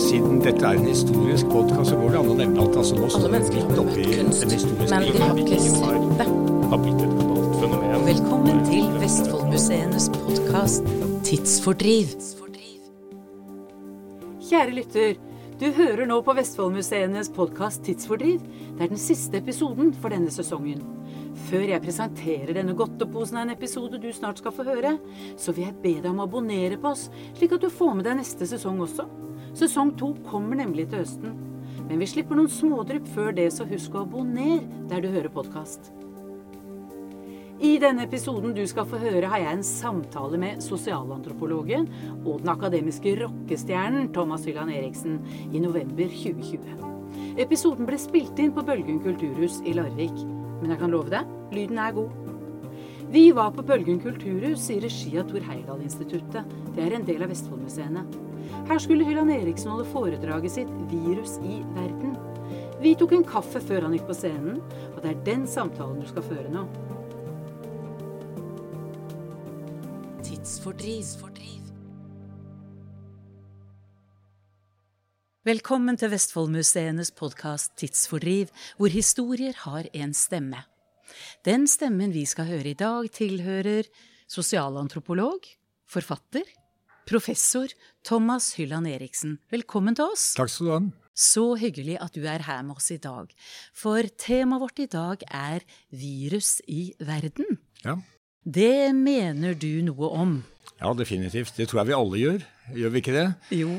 Siden dette er en historisk podkast, så går det an å nevne at altså, nå står vi mennesker midt har oppi kunst, en historisk men de har ikke sett det. Velkommen til Vestfoldmuseenes podkast Tidsfordriv. Kjære lytter, du hører nå på Vestfoldmuseenes podkast Tidsfordriv. Det er den siste episoden for denne sesongen. Før jeg presenterer denne godteposen av en episode du snart skal få høre, så vil jeg be deg om å abonnere på oss, slik at du får med deg neste sesong også. Sesong to kommer nemlig til høsten. Men vi slipper noen smådrypp før det, så husk å abonnere der du hører podkast. I denne episoden du skal få høre, har jeg en samtale med sosialantropologen og den akademiske rockestjernen Thomas Hylland Eriksen i november 2020. Episoden ble spilt inn på Bølgen kulturhus i Larvik. Men jeg kan love deg, lyden er god. Vi var på Bølgen kulturhus i regi av Thor Heyerdahl-instituttet. Det er en del av Vestfoldmuseene. Her skulle Hylland Eriksen holde foredraget sitt 'Virus i verden'. Vi tok en kaffe før han gikk på scenen, og det er den samtalen du skal føre nå. Tidsfordriv. Velkommen til Vestfoldmuseenes podkast Tidsfordriv, hvor historier har en stemme. Den stemmen vi skal høre i dag, tilhører sosialantropolog, forfatter, professor Thomas Hylland Eriksen. Velkommen til oss. Takk skal du ha. Så hyggelig at du er her med oss i dag. For temaet vårt i dag er virus i verden. Ja. Det mener du noe om? ja, definitivt. Det tror jeg vi alle gjør. Gjør vi ikke det? Jo.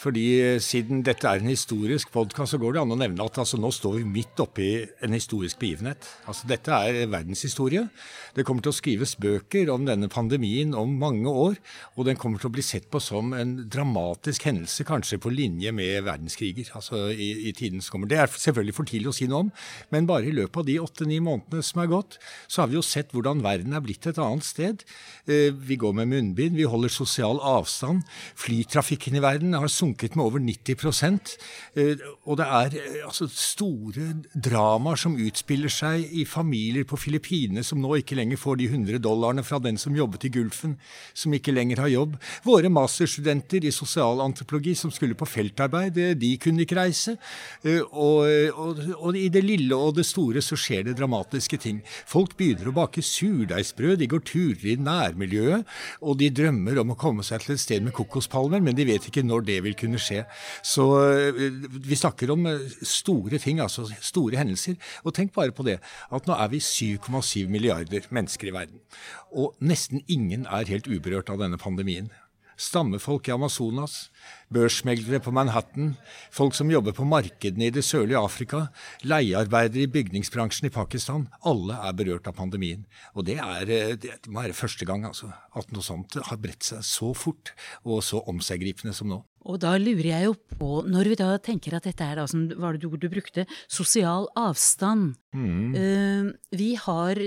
Fordi eh, siden dette er en historisk podkast, så går det an å nevne at altså, nå står vi midt oppi en historisk begivenhet. Altså, dette er verdenshistorie. Det kommer til å skrives bøker om denne pandemien om mange år. Og den kommer til å bli sett på som en dramatisk hendelse, kanskje på linje med verdenskriger. altså i, i tiden som kommer. Det er selvfølgelig for tidlig å si noe om, men bare i løpet av de åtte-ni månedene som er gått, så har vi jo sett hvordan verden er blitt et annet sted. Eh, Vi går med munnbind, vi holder sosial avstand. Flytrafikken i verden har sunket med over 90 eh, Og det er eh, altså store dramaer som utspiller seg i familier på Filippinene som nå ikke lenger får de 100 dollarene fra den som jobbet i Gulfen, som ikke lenger har jobb. Våre masterstudenter i sosialantropologi som skulle på feltarbeid, eh, de kunne ikke reise. Og, og, og i det lille og det store så skjer det dramatiske ting. Folk begynner å bake surdeigsbrød, de går turer i nærmiljøet, og de drømmer om å komme seg til et sted med kokospalmer, men de vet ikke når det vil kunne skje. Så eh, vi snakker om eh, store ting, altså store hendelser. Og tenk bare på det, at nå er vi 7,7 milliarder mennesker i verden. Og nesten ingen er helt uberørt av denne pandemien. Stammefolk i Amazonas, børsmeglere på Manhattan, folk som jobber på markedene i det sørlige Afrika, leiearbeidere i bygningsbransjen i Pakistan. Alle er berørt av pandemien. Og det, er, eh, det må være første gang altså, at noe sånt har bredt seg så fort og så omseggripende som nå. Og da lurer jeg jo på, når vi da tenker at dette er da, som var det ord du brukte, sosial avstand. Eh, vi har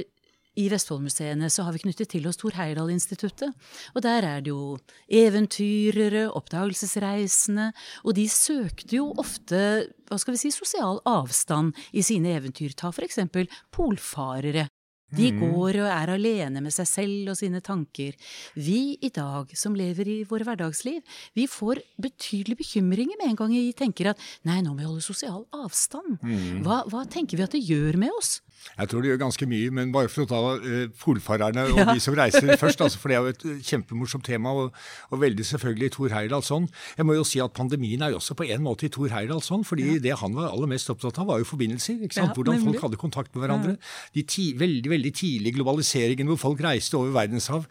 i Vestfoldmuseene så har vi knyttet til oss Thor Heyerdahl-instituttet. Og der er det jo eventyrere, oppdagelsesreisende, og de søkte jo ofte hva skal vi si, sosial avstand i sine eventyr. Ta eksempel polfarere. De går og er alene med seg selv og sine tanker. Vi i dag, som lever i våre hverdagsliv, vi får betydelige bekymringer med en gang vi tenker at nei, nå må vi holde sosial avstand. Hva, hva tenker vi at det gjør med oss? Jeg tror det gjør ganske mye, men bare for å ta uh, polfarerne og de som reiser først, altså, for det er jo et eh, kjempemorsomt tema, og, og veldig selvfølgelig Thor Heyerdahlsson. Jeg må jo si at pandemien er jo også på en måte i Thor Heyerdahlsson, fordi det han var aller mest opptatt av, var jo forbindelser. ikke sant? Ja, Hvordan nemlig. folk hadde kontakt med hverandre. De ti, veldig, veldig tidlige globaliseringen hvor folk reiste over verdenshav.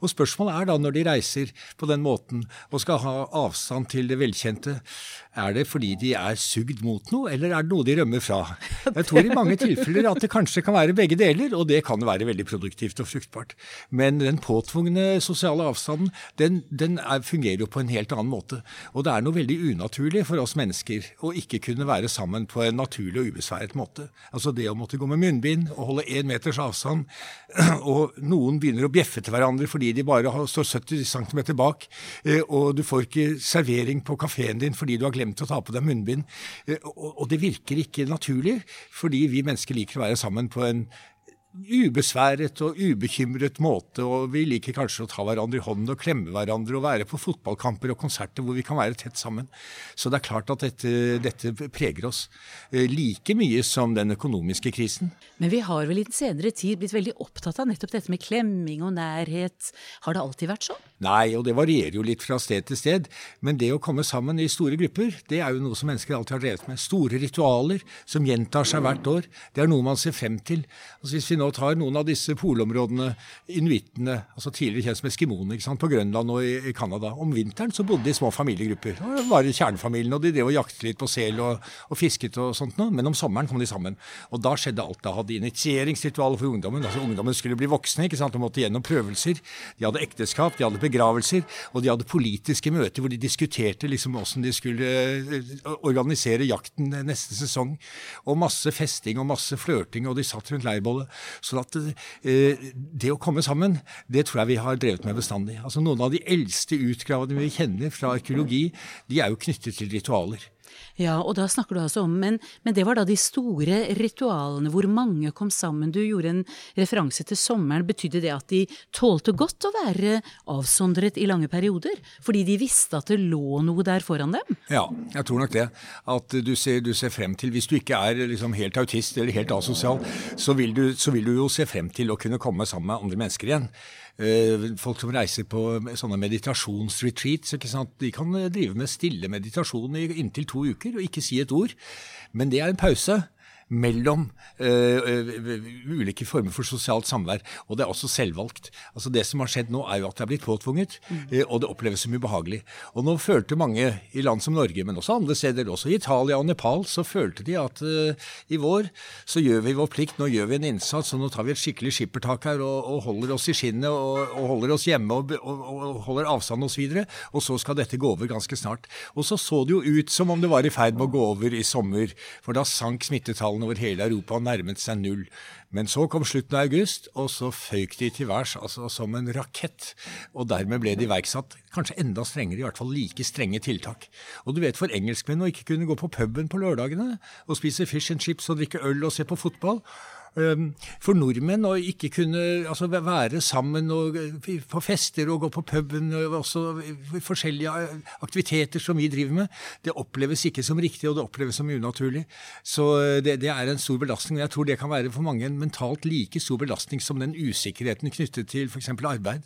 Og spørsmålet er da, når de reiser på den måten og skal ha avstand til det velkjente, er det fordi de er sugd mot noe, eller er det noe de rømmer fra? Jeg tror i mange tilfeller at det kanskje kan være begge deler, og det kan være veldig produktivt og fruktbart. Men den påtvungne sosiale avstanden, den, den er, fungerer jo på en helt annen måte. Og det er noe veldig unaturlig for oss mennesker å ikke kunne være sammen på en naturlig og ubesværet måte. Altså det å måtte gå med munnbind og holde én meters avstand, og noen begynner å bjeffe til hverandre fordi de bare står 70 cm bak, eh, og du får ikke servering på kafeen din fordi du har glemt å ta på deg munnbind. Eh, og det virker ikke naturlig, fordi vi mennesker liker å være sammen på en ubesværet og ubekymret måte, og vi liker kanskje å ta hverandre i hånden og klemme hverandre og være på fotballkamper og konserter hvor vi kan være tett sammen. Så det er klart at dette, dette preger oss eh, like mye som den økonomiske krisen. Men vi har vel i den senere tid blitt veldig opptatt av nettopp dette med klemming og nærhet. Har det alltid vært sånn? Nei, og det varierer jo litt fra sted til sted. Men det å komme sammen i store grupper, det er jo noe som mennesker alltid har drevet med. Store ritualer som gjentar seg hvert år. Det er noe man ser frem til. Altså Hvis vi nå tar noen av disse polområdene, inuittene, altså tidligere kjent som eskimoene, på Grønland og i, i Canada. Om vinteren så bodde de i små familiegrupper. Det var kjernefamilien, og de drev og jaktet litt på sel og, og, fisket og sånt noe. Men om sommeren kom de sammen. Og da skjedde alt. Da hadde initieringsritualer for ungdommen. Altså Ungdommen skulle bli voksne, ikke sant, de måtte gjennom prøvelser. De hadde ekteskap, de hadde begravelser, og de hadde politiske møter hvor de diskuterte liksom hvordan de skulle eh, organisere jakten neste sesong. Og masse festing og masse flørting, og de satt rundt leirbålet. Så at eh, det å komme sammen, det tror jeg vi har drevet med bestandig. Altså Noen av de eldste utgravene vi kjenner fra arkeologi, de er jo knyttet til ritualer. Ja, og da snakker du altså om, men, men, det var da de store ritualene hvor mange kom sammen. Du gjorde en referanse til sommeren. Betydde det at de tålte godt å være avsondret i lange perioder? Fordi de visste at det lå noe der foran dem? Ja, jeg tror nok det. At du ser, du ser frem til Hvis du ikke er liksom helt autist eller helt asosial, så vil, du, så vil du jo se frem til å kunne komme sammen med andre mennesker igjen. Eh, folk som reiser på sånne meditasjonsretreats, de kan eh, drive med stille meditasjon i inntil to uker og ikke si et ord. Men det er en pause mellom uh, ulike former for sosialt samvær. Og det er også selvvalgt. Altså Det som har skjedd nå, er jo at det er blitt påtvunget, mm. uh, og det oppleves som ubehagelig. Og nå følte mange i land som Norge, men også andre steder, også i Italia og Nepal, så følte de at i vår så gjør vi vår plikt, nå gjør vi en innsats, og nå tar vi et skikkelig skippertak her og, og holder oss i skinnet og, og holder oss hjemme og, og holder avstand osv. Og, så og så skal dette gå over ganske snart. Og så så det jo ut som om det var i ferd med å gå over i sommer, for da sank smittetallene over hele Europa nærmet seg null. Men så kom slutten av august, og så føyk de til værs altså som en rakett. Og dermed ble det iverksatt kanskje enda strengere, i hvert fall like strenge tiltak. Og du vet for engelskmenn å ikke kunne gå på puben på lørdagene og spise fish and chips og drikke øl og se på fotball for nordmenn å ikke kunne altså, være sammen og, på fester og gå på puben og også forskjellige aktiviteter som vi driver med, det oppleves ikke som riktig, og det oppleves som unaturlig. Så det, det er en stor belastning. Jeg tror det kan være for mange en mentalt like stor belastning som den usikkerheten knyttet til f.eks. arbeid.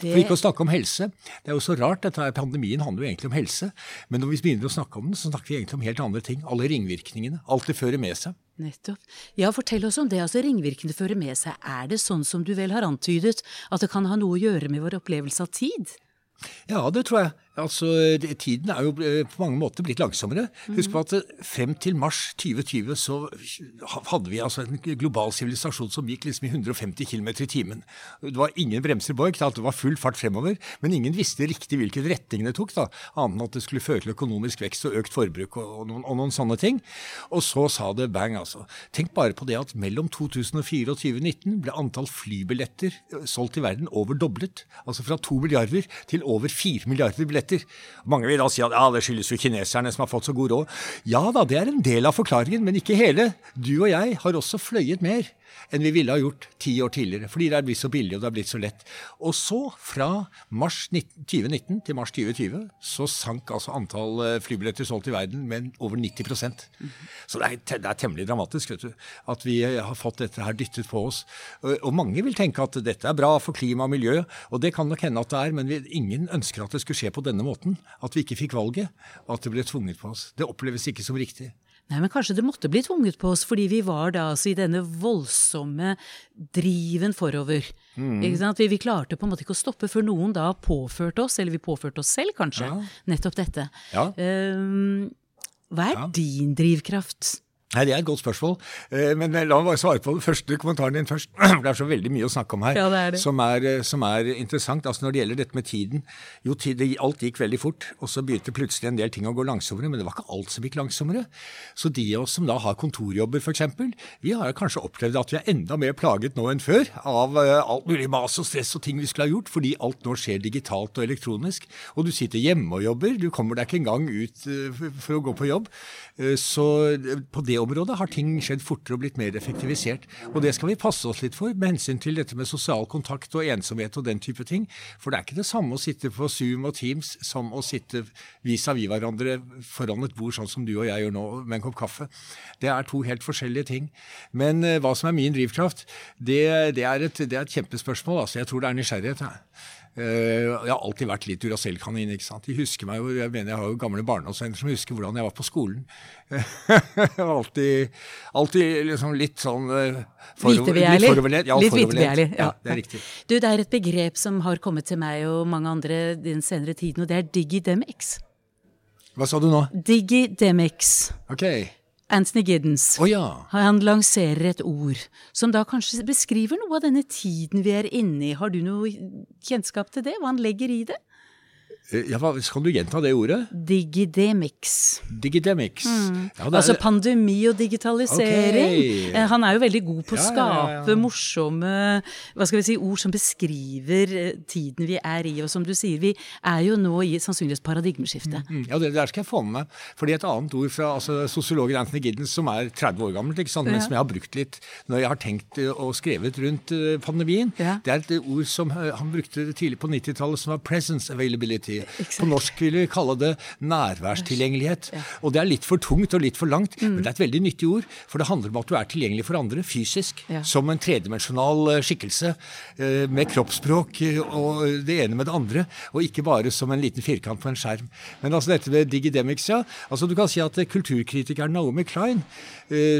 Det... For ikke å snakke om helse. Det er jo så rart, dette Pandemien handler jo egentlig om helse. Men når vi begynner å snakke om den, så snakker vi egentlig om helt andre ting. Alle ringvirkningene. Alt det fører med seg. Nettopp. Ja, fortell oss om det. altså Ringvirkningene fører med seg. Er det sånn som du vel har antydet, at det kan ha noe å gjøre med vår opplevelse av tid? Ja, det tror jeg. Altså, Tiden er jo eh, på mange måter blitt langsommere. Husk på at eh, frem til mars 2020 så hadde vi altså en global sivilisasjon som gikk liksom i 150 km i timen. Det var ingen bremser på, det var full fart fremover, men ingen visste riktig hvilken retning det tok, da, annet enn at det skulle føre til økonomisk vekst og økt forbruk og, og, noen, og, noen, sånne ting. Og så sa det bang, altså. Tenk bare på det at mellom 2004 og 2019 ble antall flybilletter eh, solgt i verden over doblet. Altså fra to milliarder til over fire milliarder billetter billetter. Mange vil da si at ja, det skyldes jo kineserne som har fått så god råd. Ja da, det er en del av forklaringen, men ikke hele. Du og jeg har også fløyet mer enn vi ville ha gjort ti år tidligere. Fordi det er blitt så billig og det er blitt så lett. Og så, fra mars 2019 til mars 2020, så sank altså antall eh, flybilletter solgt i verden med over 90 mm. Så det er, det er, temmelig dramatisk vet du, at vi eh, har fått dette her dyttet på oss. Og mange vil tenke at dette er bra for klima og miljø, og det kan nok hende at det er, men vi, ingen ønsker at det skulle skje på denne måten. At vi ikke fikk valget, og at det ble tvunget på oss. Det oppleves ikke som riktig. Nei, men kanskje det måtte bli tvunget på oss, fordi vi var da altså i denne voldsomme driven forover. Mm. Ikke sant? Vi, vi, klarte på en måte ikke å stoppe før noen da påførte oss, eller vi påførte oss selv kanskje, ja. nettopp dette. Ja. Um, hva er ja. din drivkraft? Nei, Det er et godt spørsmål. Eh, men la meg bare svare på den første kommentaren din først. Det er så veldig mye å snakke om her ja, det er det. Som, er, eh, som, er, interessant. Altså Når det gjelder dette med tiden Jo, alt gikk veldig fort, og så begynte plutselig en del ting å gå langsommere. Men det var ikke alt som gikk langsommere. Så de av oss som da har kontorjobber, f.eks., vi har kanskje opplevd at vi er enda mer plaget nå enn før av eh, alt mulig mas og stress og ting vi skulle ha gjort, fordi alt nå skjer digitalt og elektronisk. Og du sitter hjemme og jobber. Du kommer deg ikke engang ut for å gå på jobb. Så på det IT-området har ting skjedd fortere og blitt mer effektivisert. Og det skal vi passe oss litt for med hensyn til dette med sosial kontakt og ensomhet og den type ting. For det er ikke det samme å sitte på Zoom og Teams som å sitte vis-à-vis hverandre foran et bord, sånn som du og jeg gjør nå, med en kopp kaffe. Det er to helt forskjellige ting. Men uh, hva som er min drivkraft, det, det, er, et, det er, et, kjempespørsmål. Altså. Jeg tror det er nysgjerrighet. Eh, jeg har alltid vært litt Duracell-kanin. ikke sant? De husker meg jeg mener jeg har jo gamle barndomsvenner som husker hvordan jeg var på skolen. jeg var alltid, alltid liksom litt sånn uh, foroverlent. Ja, litt vitebegjærlig. Ja, det er riktig. Du, det er et begrep som har kommet til meg og mange andre den senere tiden, og det er digidemics. Hva sa du nå? Digidemics. Ok. Anthony Giddens. Oh, ja. Han lanserer et ord som da kanskje beskriver noe av denne tiden vi er inne i. Har du noe kjennskap til det? Hva han legger i det? Eh, ja, hva, Skal du gjenta det ordet? Digidemics. Digidemics. Mm. Ja, er... Altså pandemi og digitalisering. Okay. Eh, han er jo veldig god på å ja, skape ja, morsomme hva skal vi si, ord som beskriver eh, tiden vi er i. Og som du sier, vi er jo nå i sannsynligvis paradigmeskifte. Mm, mm. Ja, det der skal jeg få med meg. Fordi et annet ord fra altså, sosiologen Anthony Giddens, som er 30 år gammelt, men som jeg har brukt litt når jeg har tenkt og skrevet rundt pandemien, det er et ord som han brukte tidlig på 90-tallet, som var 'presence availability'. På norsk vil vi kalle det nærværstilgjengelighet. Og det er litt for tungt og litt for langt, mm. men det er et veldig nyttig ord. For det handler om at du er tilgjengelig for andre fysisk. Ja. Som en tredimensjonal eh, skikkelse. Eh, med kroppsspråk eh, og det ene med det andre. Og ikke bare som en liten firkant på en skjerm. Men altså dette med digidemics, ja. Altså du kan si at kulturkritikeren Naomi Klein,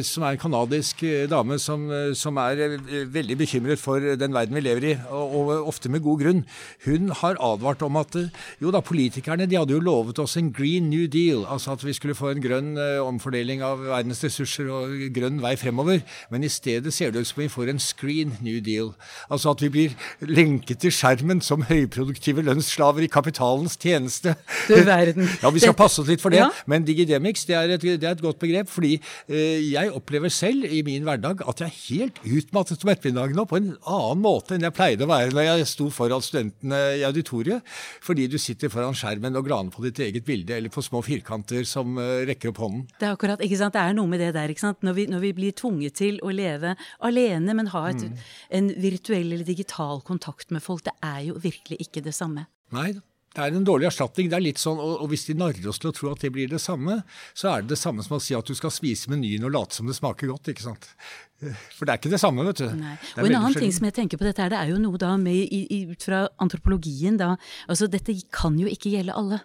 som er en canadisk dame som, som, er veldig bekymret for den verden vi lever i, og, og ofte med god grunn, hun har advart om at jo da, politikerne de hadde jo lovet oss en green new deal, altså at vi skulle få en grønn uh, omfordeling av verdens ressurser og grønn vei fremover. Men i stedet ser det ut som vi får en screen new deal. Altså at vi blir lenket til skjermen som høyproduktive lønnsslaver i kapitalens tjeneste. Du verden. ja, vi skal passe oss litt for det. Ja. Men digidemics det er, et, det er, et, godt begrep, fordi uh, jeg opplever selv i min hverdag at jeg er helt utmattet om ettermiddagen nå på en annen måte enn jeg pleide å være når jeg sto foran studentene i auditoriet. Fordi du sitter sitter foran skjermen og glaner på ditt eget bilde, eller på små firkanter som uh, rekker opp hånden. Det er akkurat, ikke sant? Det er noe med det der. ikke sant? Når vi, når vi blir tvunget til å leve alene, men ha et, mm. en virtuell eller digital kontakt med folk, det er jo virkelig ikke det samme. Nei da. Det er en dårlig erstatning. det er litt sånn, og, og Hvis de narrer oss til å tro at det blir det samme, så er det det samme som å si at du skal spise menyen og late som det smaker godt. ikke sant? For det er ikke det samme, vet du. Nei. Og En annen ting som jeg tenker på dette, er det er jo noe da med, ut fra antropologien da, altså Dette kan jo ikke gjelde alle.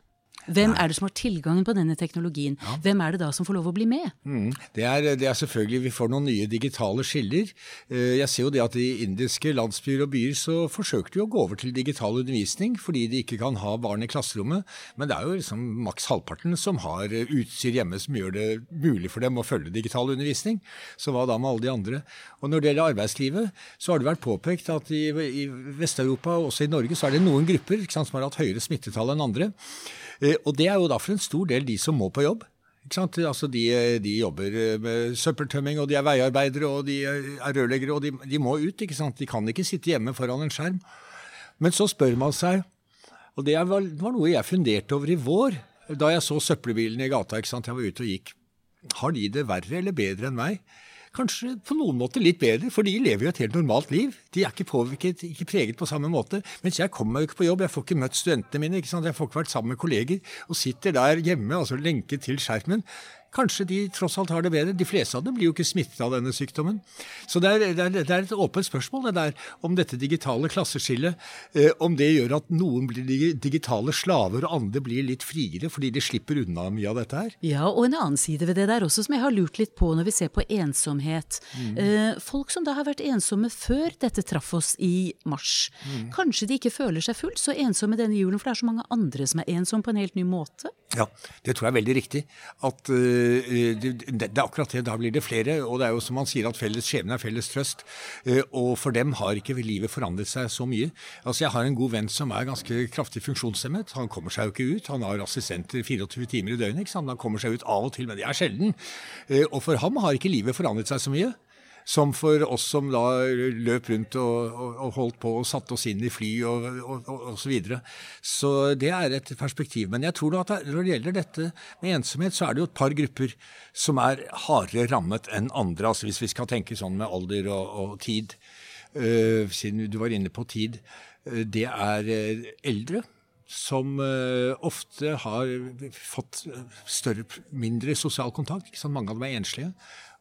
Hvem er det som har tilgangen på denne teknologien? Ja. Hvem er det da som får lov å bli med? Mm. Det, er, det, er, selvfølgelig Vi får noen nye digitale skiller. Eh, jeg ser jo det at i indiske landsbyer og byer så forsøker de å gå over til digital undervisning fordi de ikke kan ha barn i klasserommet. Men det er jo liksom maks halvparten som har utstyr hjemme som gjør det mulig for dem å følge digital undervisning. Så hva da med alle de andre? Og når det gjelder arbeidslivet, så har det vært påpekt at i, i Vest-Europa og også i Norge så er det noen grupper sant, som har hatt høyere smittetall enn andre. Eh, og det er jo da for en stor del de som må på jobb. Altså de, de, jobber med søppeltømming, og de er veiarbeidere, og de er rørleggere, og de, de, må ut. De kan ikke sitte hjemme foran en skjerm. Men så spør man seg, og det var, noe jeg funderte over i vår, da jeg så søppelbilene i gata. Jeg var ute og gikk. Har de det verre eller bedre enn meg? Kanskje på noen måte litt bedre, for de lever jo et helt normalt liv. De er ikke påvirket, ikke preget på samme måte. Mens jeg kommer meg jo ikke på jobb, jeg får ikke møtt studentene mine, jeg får ikke vært sammen med kolleger, og sitter der hjemme, altså lenket til skjermen. Kanskje de tross alt har det bedre. De fleste av dem blir jo ikke smittet av denne sykdommen. Så det er, det er, det er et åpent spørsmål det der, om dette digitale klasseskillet. Eh, om det gjør at noen blir digitale slaver, og andre blir litt friere fordi de slipper unna mye av dette her. Ja, og en annen side ved det der også som jeg har lurt litt på når vi ser på ensomhet. Mm. Eh, folk som da har vært ensomme før dette traff oss i mars. Mm. Kanskje de ikke føler seg fullt så ensomme denne julen, for det er så mange andre som er ensomme på en helt ny måte? Ja, det tror jeg er veldig riktig. At uh, det, det, er akkurat det. Da blir det flere. Og det er jo som man sier at felles skjebne er felles trøst. Eh, og for dem har ikke livet forandret seg så mye. Altså Jeg har en god venn som er ganske kraftig funksjonshemmet. Han kommer seg jo ikke ut. Han har assistenter 24 timer i døgnet. ikke sant? Han kommer seg ut av og til, men det er sjelden. Eh, og for ham har ikke livet forandret seg så mye. Som for oss som da løp rundt og, og, og holdt på og satte oss inn i fly og, og, og, så videre. Så det er et perspektiv. Men jeg tror da at når det gjelder dette med ensomhet, så er det jo et par grupper som er hardere rammet enn andre, altså hvis vi skal tenke sånn med alder og, tid. Uh, siden du var inne på tid. Uh, det er uh, eldre som ofte har fått større, mindre sosial kontakt. Ikke sant? Mange av dem er enslige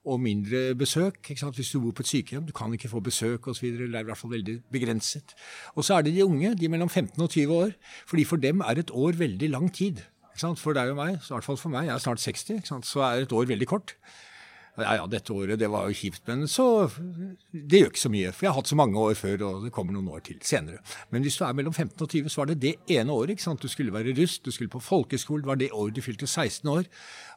og mindre besøk. Hvis du bor på et sykehjem, du kan ikke få besøk osv. Det er i hvert fall veldig begrenset. Og så er det de unge, de mellom 15 og 20 år. fordi for dem er et år veldig lang tid. For deg og meg, i hvert fall for meg, jeg er snart 60, så er et år veldig kort. Ja, ja, dette året det var jo kjipt, men så Det gjør ikke så mye. For jeg har hatt så mange år før, og det kommer noen år til senere. Men hvis du er mellom 15 og 20, så var det det ene året. ikke sant? Du skulle være russ, du skulle på folkeskole, det var det året du fylte 16 år.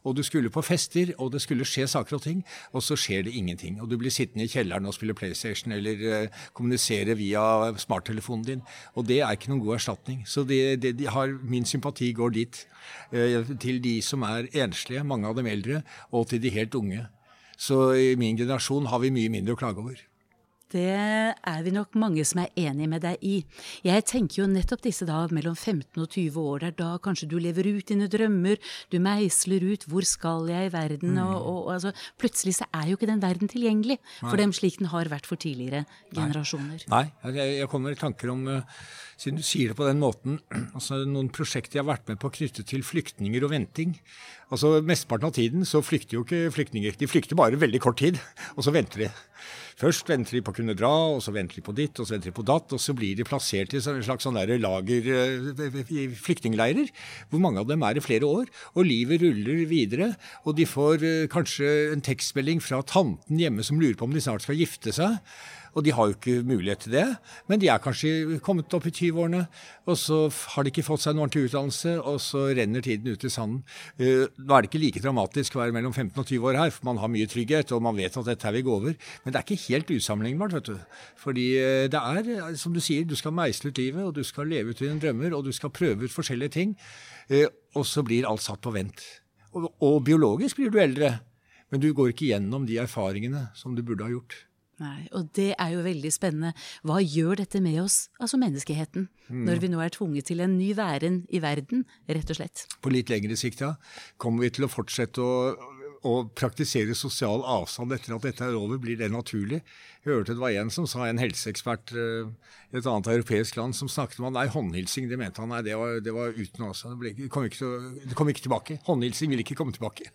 Og du skulle på fester, og det skulle skje saker og ting. Og så skjer det ingenting. Og du blir sittende i kjelleren og spille PlayStation eller uh, kommunisere via smarttelefonen din. Og det er ikke noen god erstatning. Så det, det, de har, min sympati går dit. Uh, til de som er enslige, mange av dem eldre, og til de helt unge. Så i min generasjon har vi mye mindre å klage over. Det er vi nok mange som er enig med deg i. Jeg tenker jo nettopp disse da mellom 15 og 20 år. Det er da kanskje du lever ut dine drømmer, du meisler ut 'hvor skal jeg i verden', mm. og, og altså, plutselig så er jo ikke den verden tilgjengelig for dem slik den har vært for tidligere generasjoner. Nei, Nei. Jeg, jeg kommer i tanker om uh, siden du sier det på den måten, altså noen prosjekter jeg har vært med på knyttet til flyktninger og venting. Altså Mesteparten av tiden så flykter jo ikke flyktninger. De flykter bare veldig kort tid, og så venter de. Først venter de på å kunne dra, og så venter de på ditt, og så venter de på datt, og så blir de plassert i en slags sånn lager eh, flyktningleirer, hvor mange av dem er i flere år. Og livet ruller videre, og de får eh, kanskje en tekstmelding fra tanten hjemme som lurer på om de snart skal gifte seg. Og de har jo ikke mulighet til det. Men de er kanskje kommet opp i 20-årene, og så har de ikke fått seg en ordentlig utdannelse, og så renner tiden ut i sanden. Uh, nå er det ikke like dramatisk å være mellom 15 og 20 år her, for man har mye trygghet, og man vet at dette her vil gå over. Men det er ikke helt usammenlignbart, vet du. Fordi uh, det er, som du sier, du skal meisle ut livet, og du skal leve ut dine drømmer, og du skal prøve ut forskjellige ting. Og så blir alt satt på vent. Og, og biologisk blir du eldre. Men du går ikke gjennom de erfaringene som du burde ha gjort. Nei, Og det er jo veldig spennende. Hva gjør dette med oss, altså menneskeheten, mm. når vi nå er tvunget til en ny væren i verden, rett og slett? På litt lengre sikt, ja. Kommer vi til å fortsette å, å praktisere sosial avstand etter at dette er over? Blir det naturlig? Hørte det var en som sa, en helseekspert uh, i et annet europeisk land, som snakket om at nei, håndhilsing, det mente han nei, det var, det var uten også. Det, ble, det, kom ikke, det kom ikke tilbake. Håndhilsing vil ikke komme tilbake.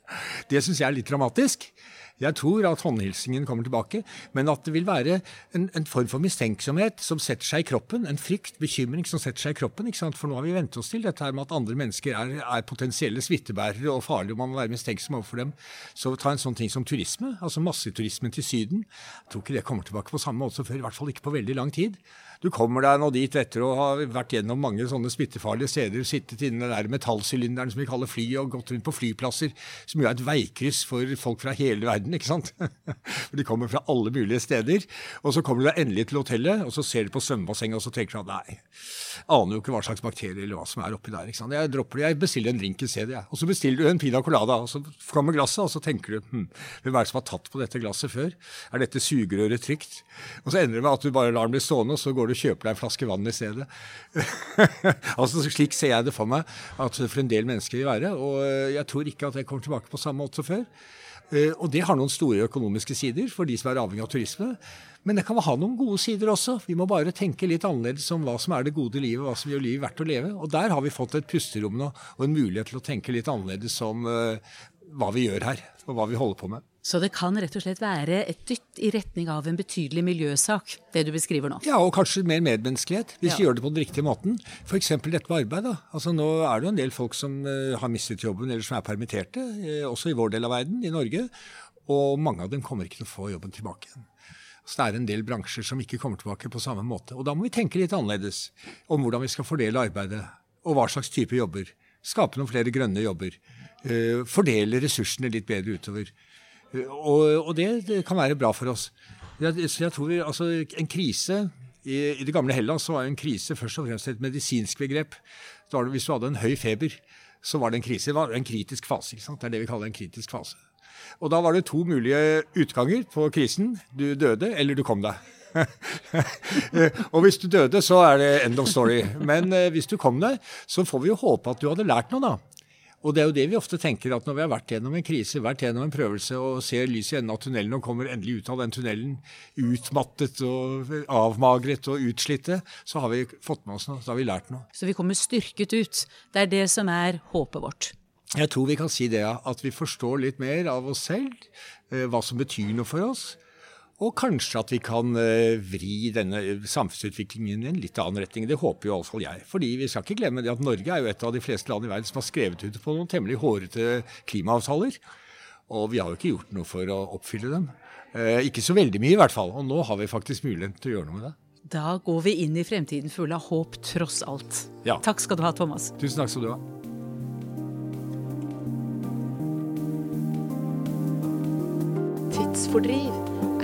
Det syns jeg er litt dramatisk. Jeg tror at håndhilsingen kommer tilbake, men at det vil være en, en, form for mistenksomhet som setter seg i kroppen. En frykt, bekymring som setter seg i kroppen. For nå har vi vent oss til dette her med at andre mennesker er, er potensielle smittebærere og farlige, og man må være mistenksom overfor dem. Så ta en sånn ting som turisme, altså masseturismen til Syden. Jeg tror ikke det kommer tilbake på samme måte som før, i hvert fall ikke på veldig lang tid. Du kommer deg nå dit etter å ha vært gjennom mange sånne smittefarlige steder, sittet innen den der metallsylinderen som vi kaller fly, og gått rundt på flyplasser, som jo er et veikryss for folk fra hele verden, ikke sant? For de kommer fra alle mulige steder. Og så kommer du deg endelig til hotellet, og så ser du på svømmebassenget, og så tenker du at nei, aner jo ikke hva slags bakterier eller hva som er oppi der. ikke sant? Jeg dropper det, jeg bestiller en drink i stedet, jeg. Og så bestiller du en pina colada, og så kommer glasset, og så tenker du hm, hvem er det som har tatt på dette glasset før? Er dette sugerøret trygt? Og så ender det med at du bare lar den bli stående, og så går du og kjøper deg en flaske vann i stedet. altså Slik ser jeg det for meg at for en del mennesker vil være. Og eh, jeg tror ikke at jeg kommer tilbake på samme måte som før. Eh, og det har noen store økonomiske sider for de som er avhengig av turisme. Men det kan ha noen gode sider også. Vi må bare tenke litt annerledes om hva som er det gode livet, hva som gjør livet verdt å leve. Og der har vi fått et pusterom nå, og en mulighet til å tenke litt annerledes om uh, hva vi gjør her, og hva vi holder på med. Så det kan rett og slett være et dytt i retning av en betydelig miljøsak, det du beskriver nå? Ja, og kanskje mer medmenneskelighet, hvis ja. vi gjør det på den riktige måten. F.eks. dette med arbeid. da. Altså Nå er det jo en del folk som uh, har mistet jobben, eller som er permitterte, uh, også i vår del av verden, i Norge. Og mange av dem kommer ikke til å få jobben tilbake igjen. Så det er en del bransjer som ikke kommer tilbake på samme måte. Og da må vi tenke litt annerledes om hvordan vi skal fordele arbeidet, og hva slags type jobber. Skape noen flere grønne jobber. Uh, fordele ressursene litt bedre utover. Og, og det, kan være bra for oss. Jeg, så jeg tror vi, altså, En krise i, i, det gamle Hellas så var en krise først og fremst et medisinsk begrep. Det, hvis du hadde en høy feber, så var det en krise. Det var en kritisk fase. Det er det vi kaller en kritisk fase. Og da var det to mulige utganger på krisen. Du døde, eller du kom deg. og hvis du døde, så er det end of story. Men eh, hvis du kom deg, så får vi jo håpe at du hadde lært noe, da. Og det er jo det vi ofte tenker, at når vi har vært gjennom en krise, vært gjennom en prøvelse og ser lyset i enden av tunnelen og kommer endelig ut av den tunnelen utmattet og avmagret og utslitte, så har vi fått med oss noe. Så har vi lært noe. Så vi kommer styrket ut. Det er det som er håpet vårt. Jeg tror vi kan si det, at vi forstår litt mer av oss selv, eh, hva som betyr noe for oss. Og kanskje at vi kan eh, vri denne samfunnsutviklingen i en litt annen retning. Det håper jo iallfall jeg. Fordi vi skal ikke glemme det at Norge er jo et av de fleste land i verden som har skrevet ut på noen temmelig hårete klimaavtaler. Og vi har jo ikke gjort noe for å oppfylle dem. Eh, ikke så veldig mye i hvert fall. Og nå har vi faktisk muligheten til å gjøre noe med det. Da går vi inn i fremtiden full av håp, tross alt. Ja. Takk skal du ha, Thomas. Tusen takk skal du ha. Tidsfordriv